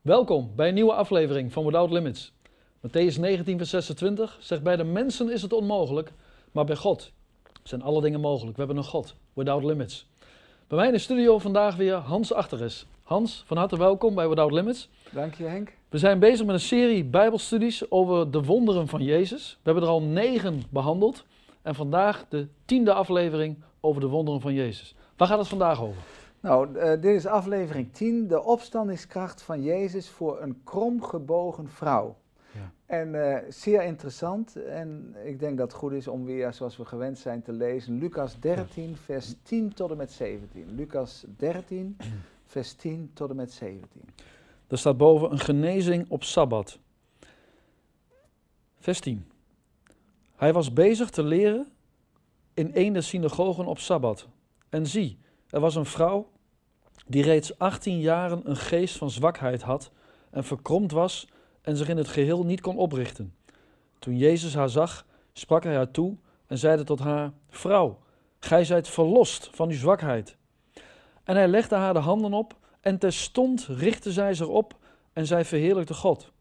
Welkom bij een nieuwe aflevering van Without Limits. Matthäus 19, vers 26 zegt: Bij de mensen is het onmogelijk, maar bij God zijn alle dingen mogelijk. We hebben een God, Without Limits. Bij mij in de studio vandaag weer Hans Achteres. Hans, van harte welkom bij Without Limits. Dank je Henk. We zijn bezig met een serie Bijbelstudies over de wonderen van Jezus. We hebben er al negen behandeld. En vandaag de tiende aflevering over de wonderen van Jezus. Waar gaat het vandaag over? Nou, uh, dit is aflevering 10, de opstandingskracht van Jezus voor een kromgebogen vrouw. Ja. En uh, zeer interessant. En ik denk dat het goed is om weer, zoals we gewend zijn, te lezen. Lucas 13, vers 10 tot en met 17. Lucas 13, vers 10 tot en met 17. Er staat boven een genezing op Sabbat. Vers 10. Hij was bezig te leren in een der synagogen op Sabbat. En zie, er was een vrouw die reeds 18 jaren een geest van zwakheid had en verkromd was en zich in het geheel niet kon oprichten. Toen Jezus haar zag, sprak hij haar toe en zeide tot haar: Vrouw, gij zijt verlost van uw zwakheid. En hij legde haar de handen op en terstond richtte zij zich op en zij verheerlijkte God.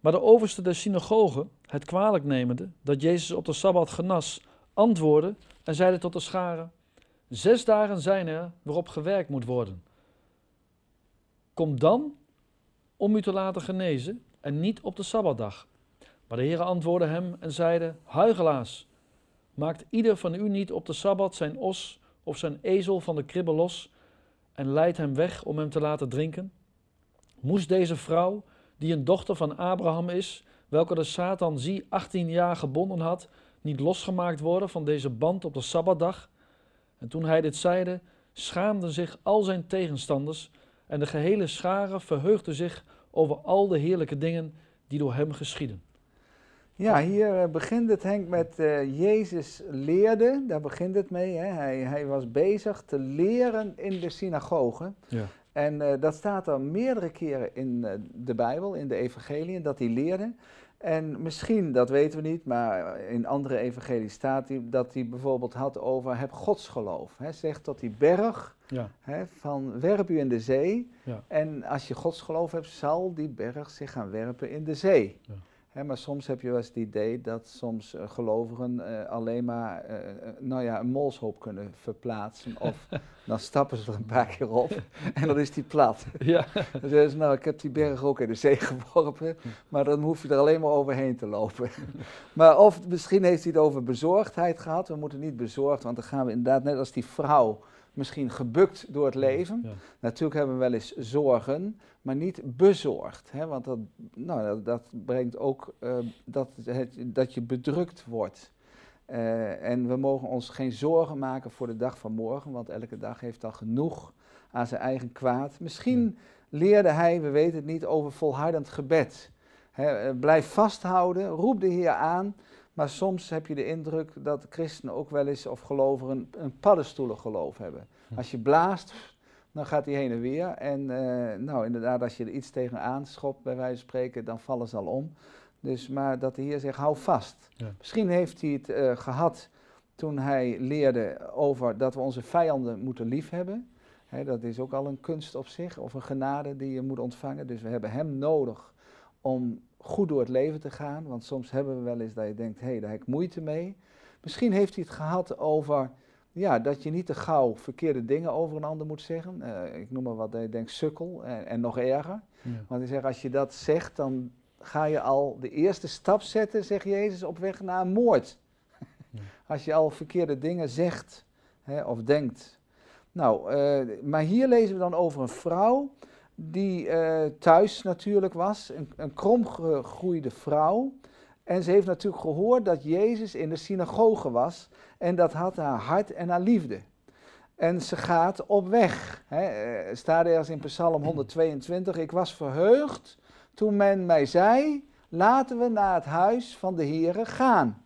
Maar de overste der synagoge, het kwalijk nemende dat Jezus op de Sabbat genas, antwoordde en zeide tot de scharen: Zes dagen zijn er waarop gewerkt moet worden. Kom dan om u te laten genezen en niet op de Sabbatdag. Maar de Heer antwoordde hem en zeide: Huigelaars, maakt ieder van u niet op de Sabbat zijn os of zijn ezel van de kribbe los en leidt hem weg om hem te laten drinken? Moest deze vrouw, die een dochter van Abraham is, welke de Satan zie 18 jaar gebonden had, niet losgemaakt worden van deze band op de Sabbatdag? En toen hij dit zeide, schaamden zich al zijn tegenstanders en de gehele schare verheugde zich over al de heerlijke dingen die door hem geschieden. Ja, hier eh, begint het Henk met uh, Jezus leerde, daar begint het mee. Hè. Hij, hij was bezig te leren in de synagoge. Ja. En uh, dat staat er meerdere keren in de Bijbel, in de evangeliën, dat hij leerde. En misschien, dat weten we niet, maar in andere evangelie staat hij dat hij bijvoorbeeld had over heb godsgeloof. Hij zegt dat die berg ja. van werp u in de zee. Ja. En als je godsgeloof hebt, zal die berg zich gaan werpen in de zee. Ja maar soms heb je wel eens het idee dat soms uh, gelovigen uh, alleen maar uh, nou ja, een molshoop kunnen verplaatsen. Of dan stappen ze er een paar keer op en dan is die plat. Ja. Dan zeggen ze, nou ik heb die berg ook in de zee geworpen, maar dan hoef je er alleen maar overheen te lopen. maar of misschien heeft hij het over bezorgdheid gehad. We moeten niet bezorgd, want dan gaan we inderdaad net als die vrouw misschien gebukt door het leven. Natuurlijk hebben we wel eens zorgen, maar niet bezorgd. Hè? Want dat, nou, dat, brengt ook uh, dat, het, dat je bedrukt wordt. Uh, en we mogen ons geen zorgen maken voor de dag van morgen, want elke dag heeft al genoeg aan zijn eigen kwaad. Misschien leerde hij, we weten het niet, over volhardend gebed. He, blijf vasthouden, roep de Heer aan. Maar soms heb je de indruk dat christenen ook wel eens, of gelovigen, een paddenstoelengeloof hebben. Hm. Als je blaast, dan gaat hij heen en weer. En uh, nou, inderdaad, als je er iets tegen schopt, bij wijze van spreken, dan vallen ze al om. Dus, maar dat de Heer zegt, hou vast. Misschien heeft hij het uh, gehad toen hij leerde over dat we onze vijanden moeten liefhebben. He, dat is ook al een kunst op zich, of een genade die je moet ontvangen. Dus we hebben hem nodig om goed door het leven te gaan. Want soms hebben we wel eens dat je denkt, hé, hey, daar heb ik moeite mee. Misschien heeft hij het gehad over ja, dat je niet te gauw verkeerde dingen over een ander moet zeggen. Uh, ik noem maar wat, je denkt sukkel en, en nog erger. Want hij zegt, als je dat zegt, dan ga je al de eerste stap zetten, zegt Jezus, op weg naar een moord. Ja. Als je al verkeerde dingen zegt hè, of denkt. Nou, uh, maar hier lezen we dan over een vrouw die uh, thuis natuurlijk was, een, een kromgegroeide vrouw. En ze heeft natuurlijk gehoord dat Jezus in de synagoge was. En dat had haar hart en haar liefde. En ze gaat op weg. Hè. Eh, staat ergens in Psalm 122. Ik was verheugd toen men mij zei: laten we naar het huis van de Here gaan.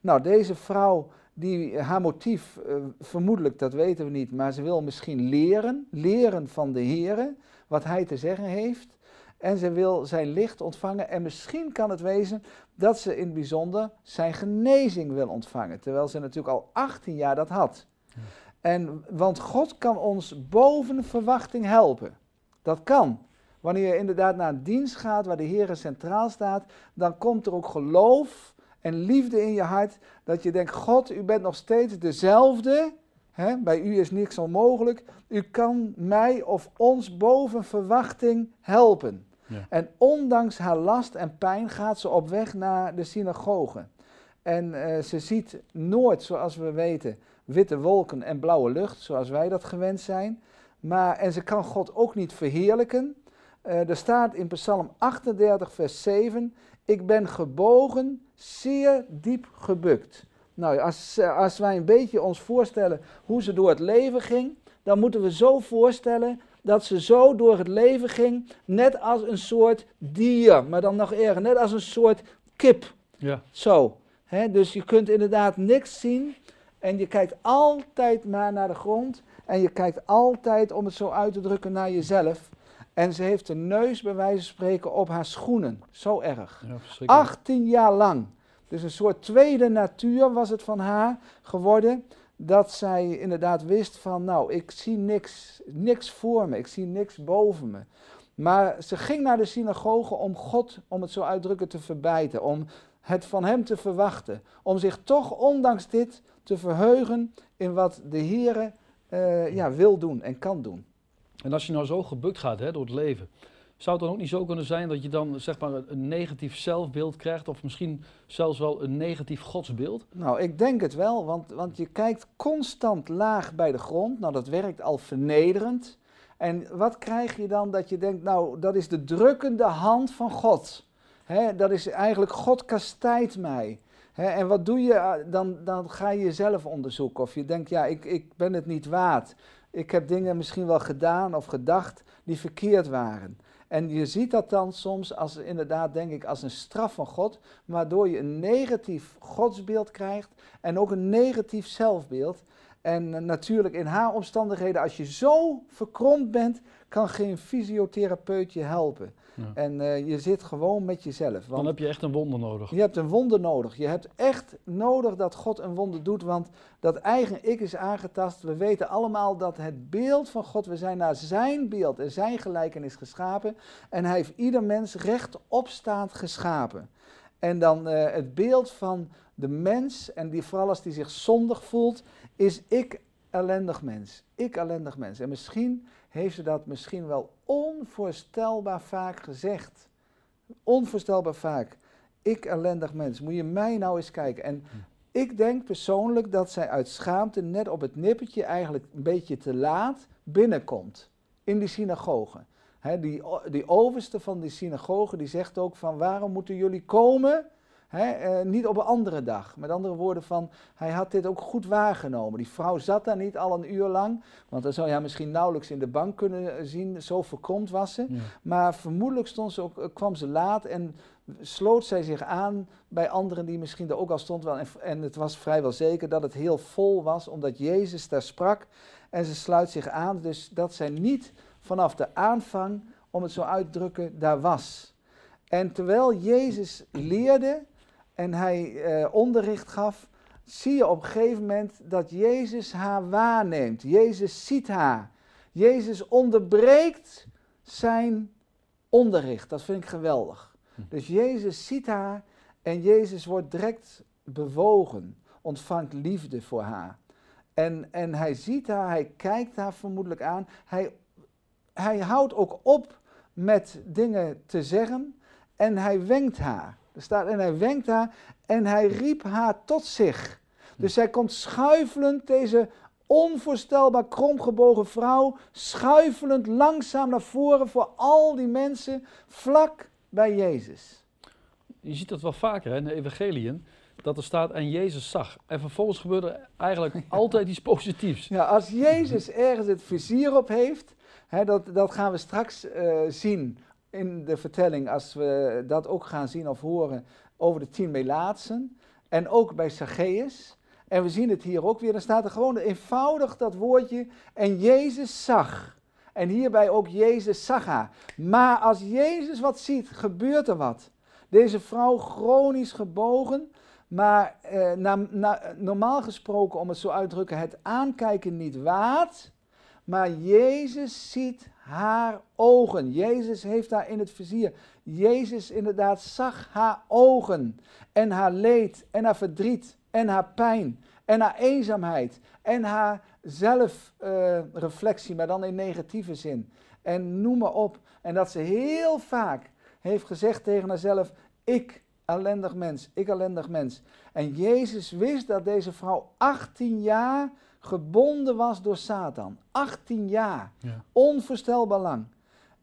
Nou, deze vrouw, die, haar motief, vermoedelijk, dat weten we niet, maar ze wil misschien leren, leren van de Here, wat hij te zeggen heeft. En ze wil zijn licht ontvangen. En misschien kan het wezen dat ze in het bijzonder zijn genezing wil ontvangen. Terwijl ze natuurlijk al 18 jaar dat had. En, want God kan ons boven verwachting helpen. Dat kan. wanneer je inderdaad naar een dienst gaat waar de Heer centraal staat, dan komt er ook geloof en liefde in je hart. Dat je denkt, God, u bent nog steeds dezelfde. Bij u is niks onmogelijk. U kan mij of ons boven verwachting helpen. Ja. En ondanks haar last en pijn gaat ze op weg naar de synagoge. En uh, ze ziet nooit, zoals we weten, witte wolken en blauwe lucht, zoals wij dat gewend zijn. Maar, en ze kan God ook niet verheerlijken. Uh, er staat in Psalm 38, vers 7: Ik ben gebogen, zeer diep gebukt. Nou, als, als wij een beetje ons voorstellen hoe ze door het leven ging, dan moeten we zo voorstellen dat ze zo door het leven ging, net als een soort dier, maar dan nog erger, net als een soort kip. Ja. Zo. Hè? Dus je kunt inderdaad niks zien en je kijkt altijd maar naar de grond en je kijkt altijd, om het zo uit te drukken, naar jezelf. En ze heeft de neus bij wijze van spreken op haar schoenen. Zo erg. Ja, 18 jaar lang. Dus een soort tweede natuur was het van haar geworden. Dat zij inderdaad wist van, nou, ik zie niks, niks voor me, ik zie niks boven me. Maar ze ging naar de synagoge om God, om het zo uitdrukken, te verbijten. Om het van hem te verwachten. Om zich toch, ondanks dit, te verheugen in wat de Heer uh, ja, wil doen en kan doen. En als je nou zo gebukt gaat hè, door het leven, zou het dan ook niet zo kunnen zijn dat je dan zeg maar een negatief zelfbeeld krijgt of misschien zelfs wel een negatief godsbeeld? Nou, ik denk het wel, want, want je kijkt constant laag bij de grond. Nou, dat werkt al vernederend. En wat krijg je dan dat je denkt, nou, dat is de drukkende hand van God. dat is eigenlijk, God kastijdt mij. en wat doe je? Dan, dan ga je jezelf onderzoeken. Of je denkt, ja, ik, ik ben het niet waard. Ik heb dingen misschien wel gedaan of gedacht die verkeerd waren. En je ziet dat dan soms als inderdaad, denk ik, als een straf van God, waardoor je een negatief godsbeeld krijgt en ook een negatief zelfbeeld. En natuurlijk in haar omstandigheden, als je zo verkromd bent, kan geen fysiotherapeut je helpen. En uh, je zit gewoon met jezelf. Dan heb je echt een wonder nodig. Je hebt een wonder nodig. Je hebt echt nodig dat God een wonder doet, want dat eigen ik is aangetast. We weten allemaal dat het beeld van God, we zijn naar zijn beeld en zijn gelijkenis geschapen. En hij heeft ieder mens rechtopstaand geschapen. En dan uh, het beeld van de mens, en die, vooral als die zich zondig voelt, is ik ellendig mens. Ik ellendig mens. En misschien heeft ze dat misschien wel onvoorstelbaar vaak gezegd. Onvoorstelbaar vaak. Ik ellendig mens. Moet je mij nou eens kijken. En ik denk persoonlijk dat zij uit schaamte net op het nippertje eigenlijk een beetje te laat binnenkomt. In die synagoge. die, die overste van die synagoge die zegt ook van waarom moeten jullie komen? Eh, niet op een andere dag. Met andere woorden van, hij had dit ook goed waargenomen. Die vrouw zat daar niet al een uur lang, want dan zou je haar misschien nauwelijks in de bank kunnen zien, zo verkromd was ze. Maar vermoedelijk stond ze ook, eh, kwam ze laat en sloot zij zich aan bij anderen die misschien er ook al stond. En, en het was vrijwel zeker dat het heel vol was, omdat Jezus daar sprak. En ze sluit zich aan, dus dat zij niet vanaf de aanvang, om het zo uit te drukken, daar was. En terwijl Jezus leerde, en hij eh, onderricht gaf, zie je op een gegeven moment dat Jezus haar waarneemt. Jezus ziet haar. Jezus onderbreekt zijn onderricht. Dat vind ik geweldig. Hm. Dus Jezus ziet haar en Jezus wordt direct bewogen, ontvangt liefde voor haar. En, en hij ziet haar, hij kijkt haar vermoedelijk aan. Hij, hij houdt ook op met dingen te zeggen en hij wenkt haar. Er staat, en hij wenkt haar en hij riep haar tot zich. Dus zij komt schuifelend, deze onvoorstelbaar kromgebogen vrouw, schuifelend langzaam naar voren voor al die mensen, vlak bij Jezus. Je ziet dat wel vaker hè, in de evangeliën, dat er staat en Jezus zag. En vervolgens gebeurde er eigenlijk altijd iets positiefs. Ja, als Jezus ergens het vizier op heeft, hè, dat, dat gaan we straks uh, zien in de vertelling, als we dat ook gaan zien of horen over de tien melaatsen. En ook bij Zacchaeus. En we zien het hier ook weer. Dan staat er gewoon eenvoudig dat woordje. En Jezus zag. En hierbij ook Jezus zag haar. Maar als Jezus wat ziet, gebeurt er wat. Deze vrouw chronisch gebogen. Maar eh, normaal gesproken, om het zo uit te drukken, het aankijken niet waard. Maar Jezus ziet haar ogen. Jezus heeft haar in het vizier. Jezus inderdaad zag haar ogen en haar leed en haar verdriet en haar pijn en haar eenzaamheid en haar zelfreflectie, maar dan in negatieve zin. En noem maar op. En dat ze heel vaak heeft gezegd tegen haarzelf, ik ellendig mens, ik ellendig mens. En Jezus wist dat deze vrouw 18 jaar gebonden was door Satan. 18 jaar. Ja. Onvoorstelbaar lang.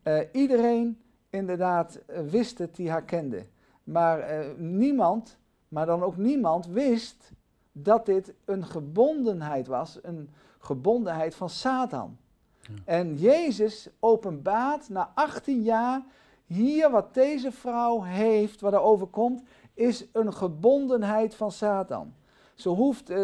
Uh, iedereen inderdaad uh, wist het die haar kende. Maar uh, niemand, maar dan ook niemand wist dat dit een gebondenheid was, een gebondenheid van Satan. Ja. En Jezus openbaart na 18 jaar hier wat deze vrouw heeft, wat er overkomt, is een gebondenheid van Satan. Ze hoeft, uh,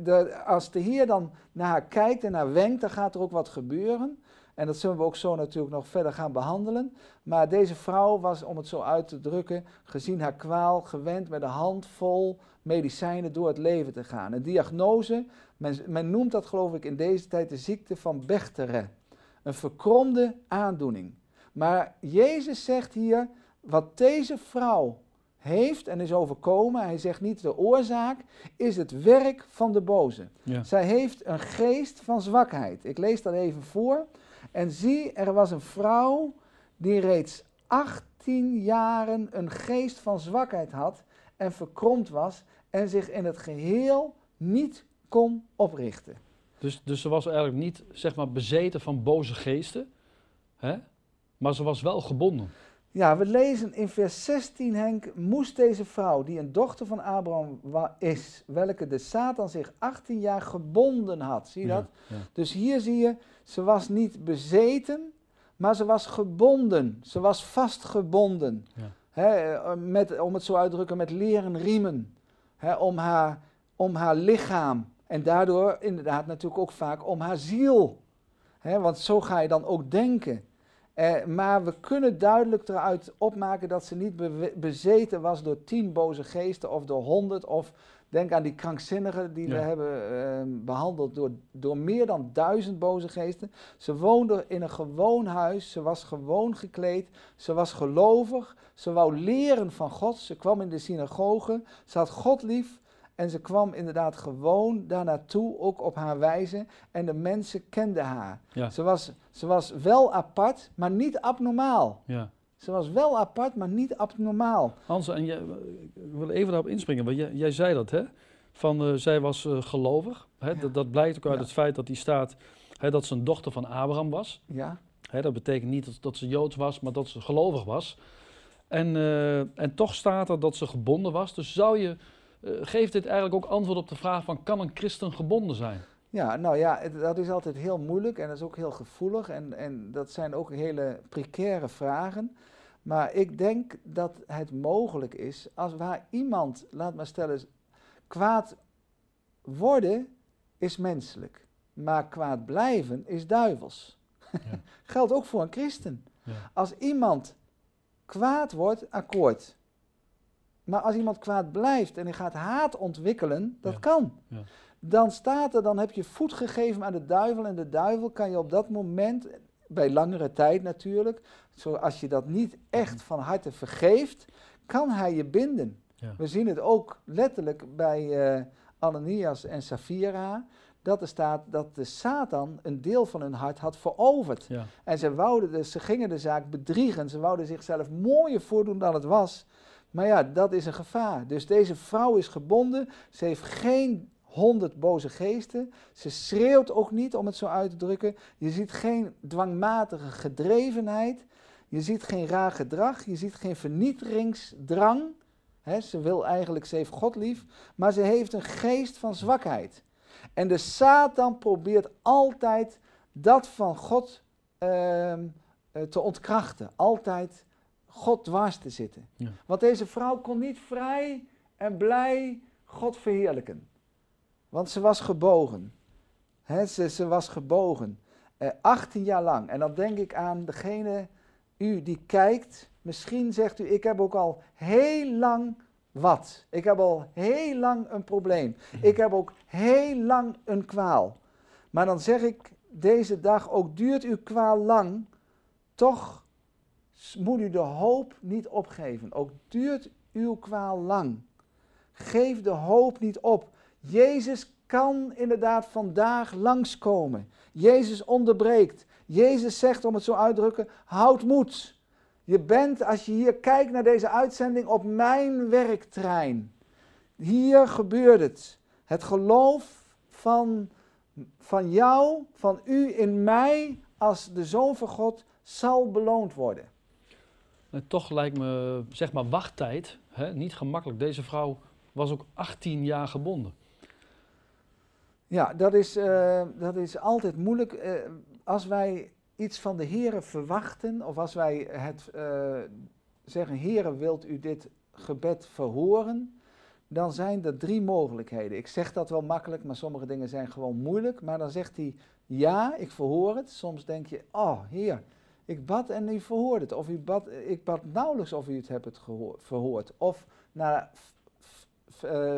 de, als de Heer dan naar haar kijkt en haar wenkt, dan gaat er ook wat gebeuren. En dat zullen we ook zo natuurlijk nog verder gaan behandelen. Maar deze vrouw was, om het zo uit te drukken, gezien haar kwaal, gewend met een handvol medicijnen door het leven te gaan. Een diagnose, men, men noemt dat geloof ik in deze tijd de ziekte van Bechtere. Een verkromde aandoening. Maar Jezus zegt hier, wat deze vrouw heeft en is overkomen, hij zegt niet de oorzaak, is het werk van de boze. Zij heeft een geest van zwakheid. Ik lees dat even voor. En zie, er was een vrouw die reeds 18 jaren een geest van zwakheid had en verkromd was en zich in het geheel niet kon oprichten. Dus, dus ze was eigenlijk niet, zeg maar, bezeten van boze geesten, hè? maar ze was wel gebonden. Ja, we lezen in vers 16, Henk, moest deze vrouw, die een dochter van Abraham is, welke de Satan zich 18 jaar gebonden had, zie je dat? Dus hier zie je, ze was niet bezeten, maar ze was gebonden. Ze was vastgebonden. Ja. met, om het zo uit te drukken, met leren riemen. om, haar, om haar lichaam. En daardoor inderdaad natuurlijk ook vaak om haar ziel. want zo ga je dan ook denken. Eh, maar we kunnen duidelijk eruit opmaken dat ze niet bezeten was door tien boze geesten of door honderd. Of denk aan die krankzinnigen die we hebben ehm, behandeld door, door meer dan duizend boze geesten. Ze woonde in een gewoon huis, ze was gewoon gekleed, ze was gelovig, ze wou leren van God, ze kwam in de synagoge, ze had God lief. En ze kwam inderdaad gewoon daar naartoe, ook op haar wijze. En de mensen kenden haar. Ze, was, ze was wel apart, maar niet abnormaal. Ja. Ze was wel apart, maar niet abnormaal. Hans, en jij, ik wil even daarop inspringen, want jij, jij zei dat, hè? Van uh, zij was uh, gelovig. Hè? Dat, dat, blijkt ook uit het feit dat die staat hè, dat ze een dochter van Abraham was. Ja. Hè, dat betekent niet dat, dat, ze Joods was, maar dat ze gelovig was. En, uh, en toch staat er dat ze gebonden was. Dus zou je geeft dit eigenlijk ook antwoord op de vraag van kan een christen gebonden zijn? Ja, nou ja, dat is altijd heel moeilijk en dat is ook heel gevoelig en, en dat zijn ook hele precaire vragen. Maar ik denk dat het mogelijk is als waar iemand, laat maar stellen, kwaad worden is menselijk, maar kwaad blijven is duivels. Ja. Geldt ook voor een christen. Ja. Als iemand kwaad wordt, akkoord. Maar als iemand kwaad blijft en hij gaat haat ontwikkelen, dat kan. Ja. Dan staat er, dan heb je voet gegeven aan de duivel. En de duivel kan je op dat moment, bij langere tijd natuurlijk, zoals je dat niet echt van harte vergeeft, kan hij je binden. We zien het ook letterlijk bij uh, Ananias en Safira dat er staat dat de Satan een deel van hun hart had veroverd. En ze, wouden ze gingen de zaak bedriegen, ze wouden zichzelf mooier voordoen dan het was. Maar ja, dat is een gevaar. Dus deze vrouw is gebonden. Ze heeft geen honderd boze geesten. Ze schreeuwt ook niet, om het zo uit te drukken. Je ziet geen dwangmatige gedrevenheid. Je ziet geen raar gedrag. Je ziet geen vernietigingsdrang. ze wil eigenlijk, ze heeft God lief. Maar ze heeft een geest van zwakheid. En de Satan probeert altijd dat van God ehm, eh, te ontkrachten. Altijd God dwars te zitten. Want deze vrouw kon niet vrij en blij God verheerlijken. Want ze was gebogen. ze, ze, was gebogen. Eh, 18 jaar lang. En dan denk ik aan degene, u die kijkt. Misschien zegt u, ik heb ook al heel lang wat. Ik heb al heel lang een probleem. Mhm. Ik heb ook heel lang een kwaal. Maar dan zeg ik deze dag, ook duurt uw kwaal lang, toch moet u de hoop niet opgeven. Ook duurt uw kwaal lang. Geef de hoop niet op. Jezus kan inderdaad vandaag langskomen. Jezus onderbreekt. Jezus zegt, om het zo uit te drukken, houd moed. Je bent, als je hier kijkt naar deze uitzending, op mijn werktrein. Hier gebeurt het. Het geloof van, van jou, van u in mij, als de Zoon van God, zal beloond worden. Toch lijkt me, zeg maar, wachttijd hè, niet gemakkelijk. Deze vrouw was ook 18 jaar gebonden. Ja, dat is, uh, dat is altijd moeilijk. Uh, als wij iets van de Heer verwachten, of als wij het uh, zeggen, Heer, wilt u dit gebed verhoren, dan zijn er drie mogelijkheden. Ik zeg dat wel makkelijk, maar sommige dingen zijn gewoon moeilijk. Maar dan zegt hij, ja, ik verhoor het. Soms denk je, oh Heer, ik bad en u verhoorde het. Of u bad, ik bad nauwelijks of u het hebt het verhoord. Of na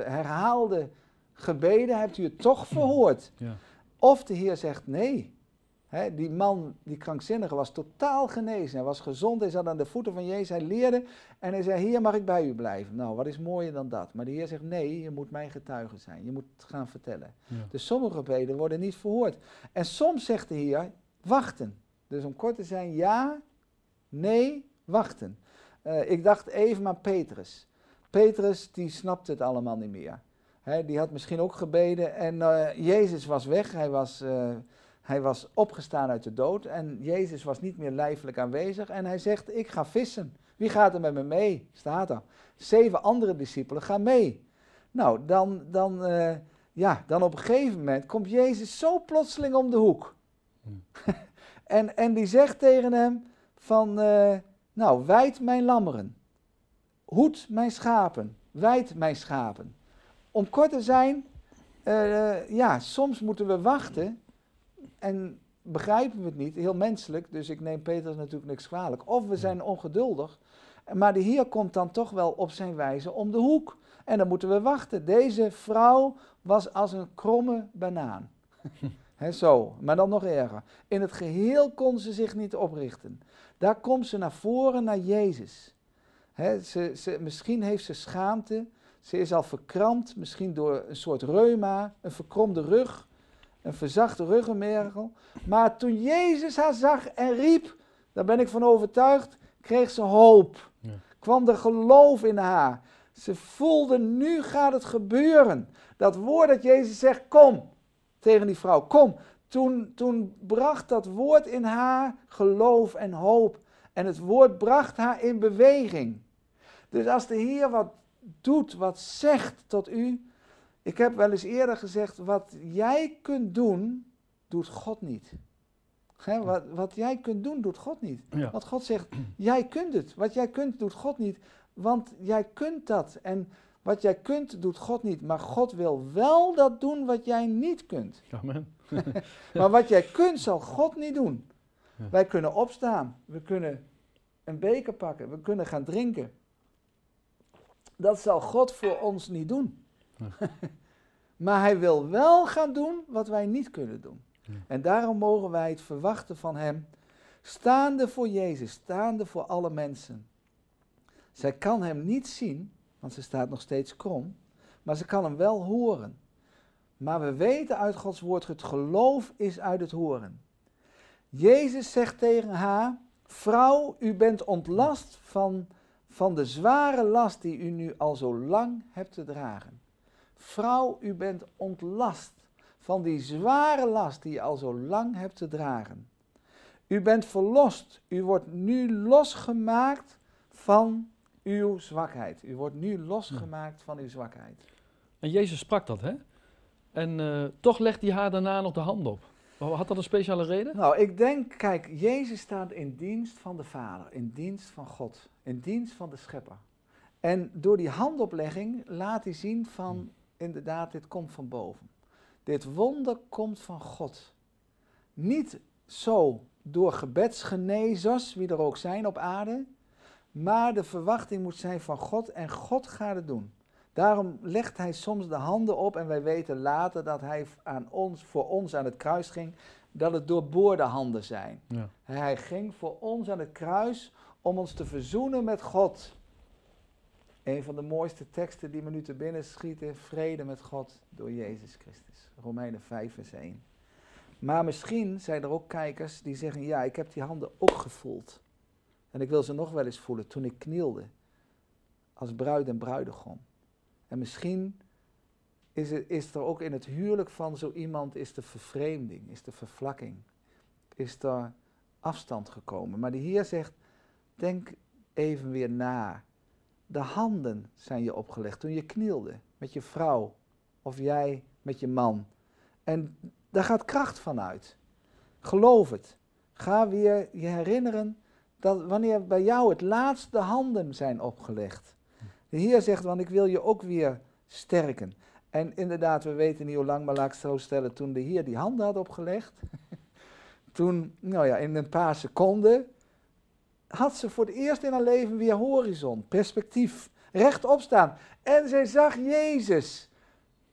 herhaalde gebeden hebt u het toch verhoord. Ja. Of de Heer zegt nee. die man, die krankzinnige, was totaal genezen. Hij was gezond, hij zat aan de voeten van Jezus, hij leerde en hij zei, Heer, mag ik bij u blijven? Nou, wat is mooier dan dat? Maar de Heer zegt, nee, je moet mijn getuige zijn. Je moet het gaan vertellen. Dus sommige gebeden worden niet verhoord. En soms zegt de Heer, wachten. Dus om kort te zijn, ja, nee, wachten. Uh, ik dacht even aan Petrus. Petrus, die snapte het allemaal niet meer die had misschien ook gebeden en eh, Jezus was weg. Hij was, uh, hij was opgestaan uit de dood en Jezus was niet meer lijfelijk aanwezig. En hij zegt, ik ga vissen. Wie gaat er met me mee? Staat er. Zeven andere discipelen gaan mee. Nou, dan, dan, ja, dan op een gegeven moment komt Jezus zo plotseling om de hoek. Hmm. en, en die zegt tegen hem van, nou, wijd mijn lammeren. Hoed mijn schapen. Wijd mijn schapen om kort te zijn, uh, ja, soms moeten we wachten en begrijpen we het niet, heel menselijk, dus ik neem Petrus natuurlijk niks kwalijk. Of we zijn ongeduldig, maar de Heer komt dan toch wel op zijn wijze om de hoek. En dan moeten we wachten. Deze vrouw was als een kromme banaan. He, zo, maar dan nog erger. In het geheel kon ze zich niet oprichten. Daar komt ze naar voren naar Jezus. ze, ze, misschien heeft ze schaamte, ze is al verkrampt, misschien door een soort reuma, een verkromde rug, een verzachte ruggenmergel. Maar toen Jezus haar zag en riep, daar ben ik van overtuigd, kreeg ze hoop. Ja. Kwam er geloof in haar. Ze voelde, nu gaat het gebeuren. Dat woord dat Jezus zegt, kom, tegen die vrouw, kom. Toen, toen bracht dat woord in haar geloof en hoop. En het woord bracht haar in beweging. Dus als de Heer wat doet, wat zegt tot u. Ik heb wel eens eerder gezegd, wat jij kunt doen, doet God niet. wat, wat, jij kunt doen, doet God niet. Want God zegt, jij kunt het. Wat jij kunt, doet God niet. Want jij kunt dat. En wat jij kunt, doet God niet. Maar God wil wel dat doen wat jij niet kunt. Amen. maar wat jij kunt, zal God niet doen. Wij kunnen opstaan. We kunnen een beker pakken. We kunnen gaan drinken dat zal God voor ons niet doen. maar hij wil wel gaan doen wat wij niet kunnen doen. En daarom mogen wij het verwachten van hem, staande voor Jezus, staande voor alle mensen. Zij kan hem niet zien, want ze staat nog steeds krom, maar ze kan hem wel horen. Maar we weten uit Gods woord, het geloof is uit het horen. Jezus zegt tegen haar, vrouw, u bent ontlast van van de zware last die u nu al zo lang hebt te dragen. Vrouw, u bent ontlast van die zware last die je al zo lang hebt te dragen. U bent verlost. U wordt nu losgemaakt van uw zwakheid. U wordt nu losgemaakt van uw zwakheid. En Jezus sprak dat, hè? En uh, toch legt hij haar daarna nog de hand op. Had dat een speciale reden? Nou, ik denk, kijk, Jezus staat in dienst van de Vader, in dienst van God, in dienst van de Schepper. En door die handoplegging laat hij zien van, hmm. inderdaad, dit komt van boven. Dit wonder komt van God. Niet zo door gebedsgenezers, wie er ook zijn op aarde, maar de verwachting moet zijn van God en God gaat het doen. Daarom legt hij soms de handen op en wij weten later dat hij aan ons, voor ons aan het kruis ging, dat het doorboorde handen zijn. Ja. Hij ging voor ons aan het kruis om ons te verzoenen met God. Een van de mooiste teksten die me nu te binnen schieten, vrede met God door Jezus Christus. Romeinen 5 vers 1. Maar misschien zijn er ook kijkers die zeggen, ja, ik heb die handen ook gevoeld. En ik wil ze nog wel eens voelen toen ik knielde als bruid en bruidegom. En misschien is er, is er ook in het huwelijk van zo iemand is de vervreemding, is de vervlakking, is er afstand gekomen. Maar de Heer zegt, denk even weer na. De handen zijn je opgelegd toen je knielde met je vrouw of jij met je man. En daar gaat kracht van uit. Geloof het. Ga weer je herinneren dat wanneer bij jou het laatste handen zijn opgelegd. De Heer zegt, want ik wil je ook weer sterken. En inderdaad, we weten niet hoe lang, maar laat ik het zo stellen, toen de Heer die handen had opgelegd, toen, nou ja, in een paar seconden, had ze voor het eerst in haar leven weer horizon, perspectief, rechtop staan. En zij zag Jezus.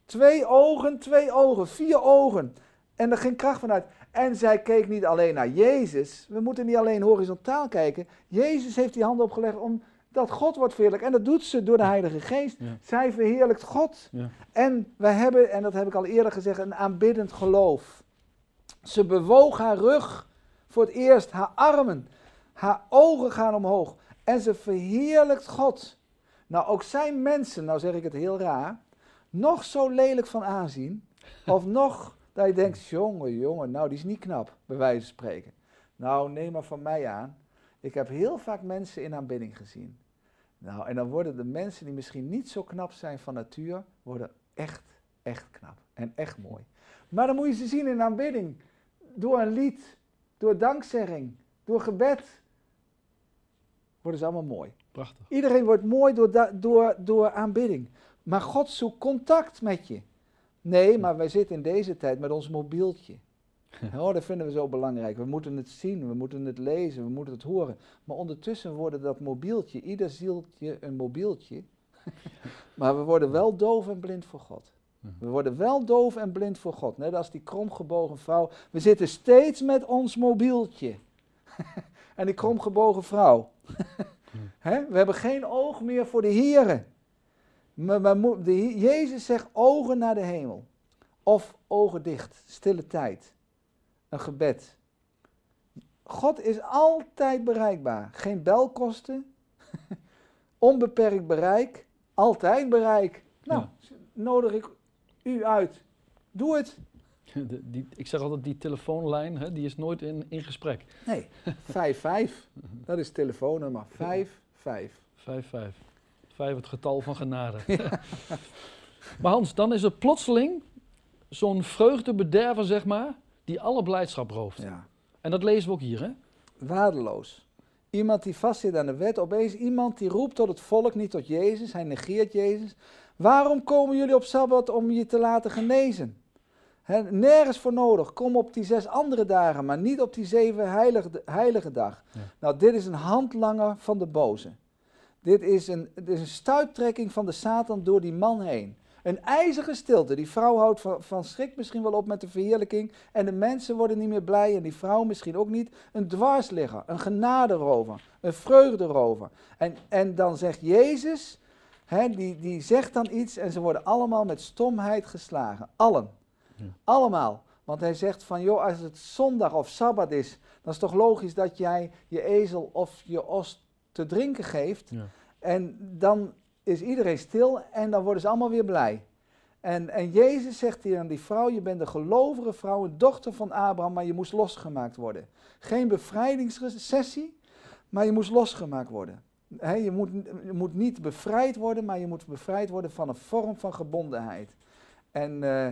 Twee ogen, twee ogen, vier ogen. En er ging kracht vanuit. En zij keek niet alleen naar Jezus. We moeten niet alleen horizontaal kijken. Jezus heeft die handen opgelegd om dat God wordt verheerlijk. En dat doet ze door de Heilige Geest. Zij verheerlijkt God. Ja. En wij hebben, en dat heb ik al eerder gezegd, een aanbiddend geloof. Ze bewoog haar rug voor het eerst, haar armen, haar ogen gaan omhoog. En ze verheerlijkt God. Nou, ook zijn mensen, nou zeg ik het heel raar, nog zo lelijk van aanzien, of nog dat je denkt, jongen, jongen, nou die is niet knap, bij wijze van spreken. Nou, neem maar van mij aan. Ik heb heel vaak mensen in aanbidding gezien. Nou, en dan worden de mensen die misschien niet zo knap zijn van natuur, worden echt, echt knap. En echt mooi. Maar dan moet je ze zien in aanbidding. Door een lied, door dankzegging, door gebed. Worden ze allemaal mooi. Prachtig. Iedereen wordt mooi door, door, door aanbidding. Maar God zoekt contact met je. Nee, maar wij zitten in deze tijd met ons mobieltje. Oh, dat vinden we zo belangrijk. We moeten het zien, we moeten het lezen, we moeten het horen. Maar ondertussen worden dat mobieltje, ieder zieltje een mobieltje. maar we worden wel doof en blind voor God. We worden wel doof en blind voor God. Net als die kromgebogen vrouw. We zitten steeds met ons mobieltje. en die kromgebogen vrouw. we hebben geen oog meer voor de Here. Maar, maar de, Jezus zegt ogen naar de hemel. Of ogen dicht, stille tijd een gebed. God is altijd bereikbaar. Geen belkosten, onbeperkt bereik, altijd bereik. Nou, nodig ik u uit. Doe het. die, ik zeg altijd, die telefoonlijn, hè, die is nooit in, in gesprek. Nee, 5-5. dat is telefoonnummer. 5-5. 5-5. 5 het getal van genade. maar Hans, dan is er plotseling zo'n vreugdebederver, zeg maar, die alle blijdschap rooft. Ja. En dat lezen we ook hier, hè? Waardeloos. Iemand die vastzit aan de wet, opeens iemand die roept tot het volk, niet tot Jezus, hij negeert Jezus. Waarom komen jullie op Sabbat om je te laten genezen? nergens voor nodig. Kom op die zes andere dagen, maar niet op die zeven heilige, heilige dag. Nou, dit is een handlanger van de boze. Dit is, een, dit is een stuiptrekking van de Satan door die man heen. Een ijzige stilte. Die vrouw houdt van, van schrik misschien wel op met de verheerlijking. En de mensen worden niet meer blij en die vrouw misschien ook niet. Een dwarsligger, een genaderover, een vreugderover. En, en dan zegt Jezus, hè, die, die zegt dan iets en ze worden allemaal met stomheid geslagen. Allen. Allemaal. Want hij zegt van, joh, als het zondag of sabbat is, dan is het toch logisch dat jij je ezel of je os te drinken geeft. Ja. En dan is iedereen stil en dan worden ze allemaal weer blij. En, en Jezus zegt hier aan die vrouw, je bent een gelovige vrouw, een dochter van Abraham, maar je moest losgemaakt worden. Geen bevrijdingssessie, maar je moest losgemaakt worden. je, moet, je moet niet bevrijd worden, maar je moet bevrijd worden van een vorm van gebondenheid. En uh,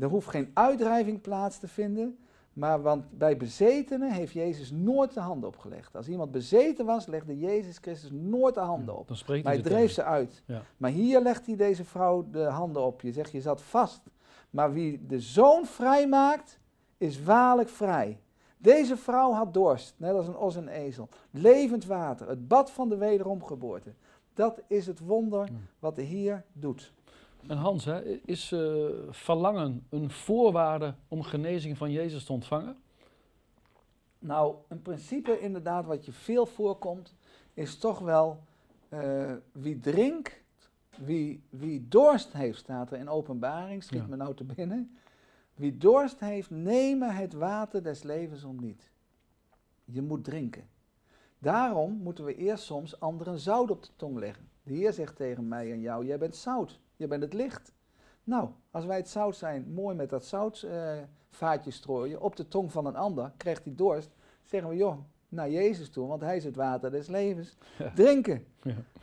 er hoeft geen uitdrijving plaats te vinden, maar want bij bezetenen heeft Jezus nooit de handen opgelegd. Als iemand bezeten was, legde Jezus Christus nooit de handen op. maar hij dreef ze uit. Maar hier legt hij deze vrouw de handen op. Je zegt, je zat vast. Maar wie de zoon vrij maakt, is waarlijk vrij. Deze vrouw had dorst, net als een os en ezel. Levend water, het bad van de wederomgeboorte. Dat is het wonder wat de Heer doet. En Hans, hè, is uh, verlangen een voorwaarde om genezing van Jezus te ontvangen? Nou, een principe inderdaad wat je veel voorkomt, is toch wel uh, wie drinkt, wie, wie dorst heeft, staat er in openbaring, schiet ja. me nou te binnen. Wie dorst heeft, nemen het water des levens om niet. Je moet drinken. Daarom moeten we eerst soms anderen zout op de tong leggen. De Heer zegt tegen mij en jou, jij bent zout, je bent het licht. Nou, als wij het zout zijn, mooi met dat zoutvaatje uh, strooien op de tong van een ander, krijgt hij dorst, zeggen we, joh, naar Jezus toe, want hij is het water des levens. Drinken.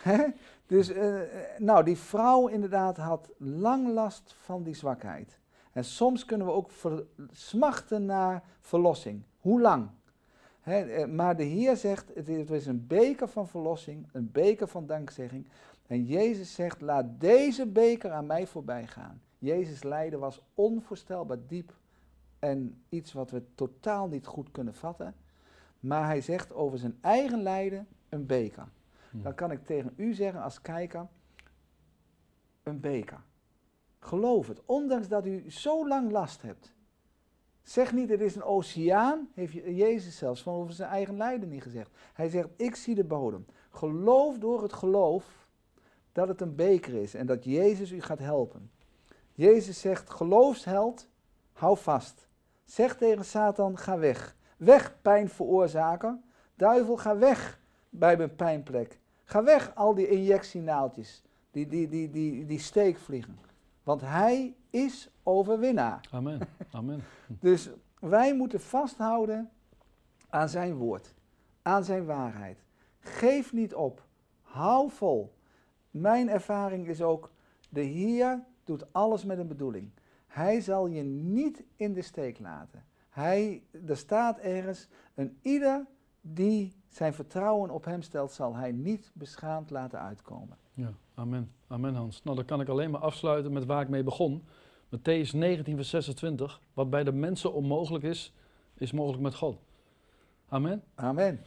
Ja. dus, uh, nou, die vrouw inderdaad had lang last van die zwakheid. En soms kunnen we ook smachten naar verlossing. Hoe lang? He, maar de Heer zegt, het is een beker van verlossing, een beker van dankzegging. En Jezus zegt, laat deze beker aan mij voorbij gaan. Jezus lijden was onvoorstelbaar diep en iets wat we totaal niet goed kunnen vatten. Maar hij zegt over zijn eigen lijden een beker. Hmm. Dan kan ik tegen u zeggen als kijker, een beker. Geloof het, ondanks dat u zo lang last hebt. Zeg niet, het is een oceaan, heeft Jezus zelfs van over zijn eigen lijden niet gezegd. Hij zegt, ik zie de bodem. Geloof door het geloof dat het een beker is en dat Jezus u gaat helpen. Jezus zegt, geloofsheld, hou vast. Zeg tegen Satan, ga weg. Weg, pijn veroorzaker. Duivel, ga weg bij mijn pijnplek. Ga weg, al die injectienaaltjes, die, die, die, die, die steekvliegen. Want hij is overwinnaar. Amen. Amen. dus wij moeten vasthouden aan zijn woord, aan zijn waarheid. Geef niet op. Hou vol. Mijn ervaring is ook, de Heer doet alles met een bedoeling. Hij zal je niet in de steek laten. Hij, er staat ergens, een ieder die zijn vertrouwen op hem stelt, zal hij niet beschaamd laten uitkomen. Ja, amen. Amen Hans. Nou, dan kan ik alleen maar afsluiten met waar ik mee begon. Matthäus 19, vers 26. Wat bij de mensen onmogelijk is, is mogelijk met God. Amen. Amen.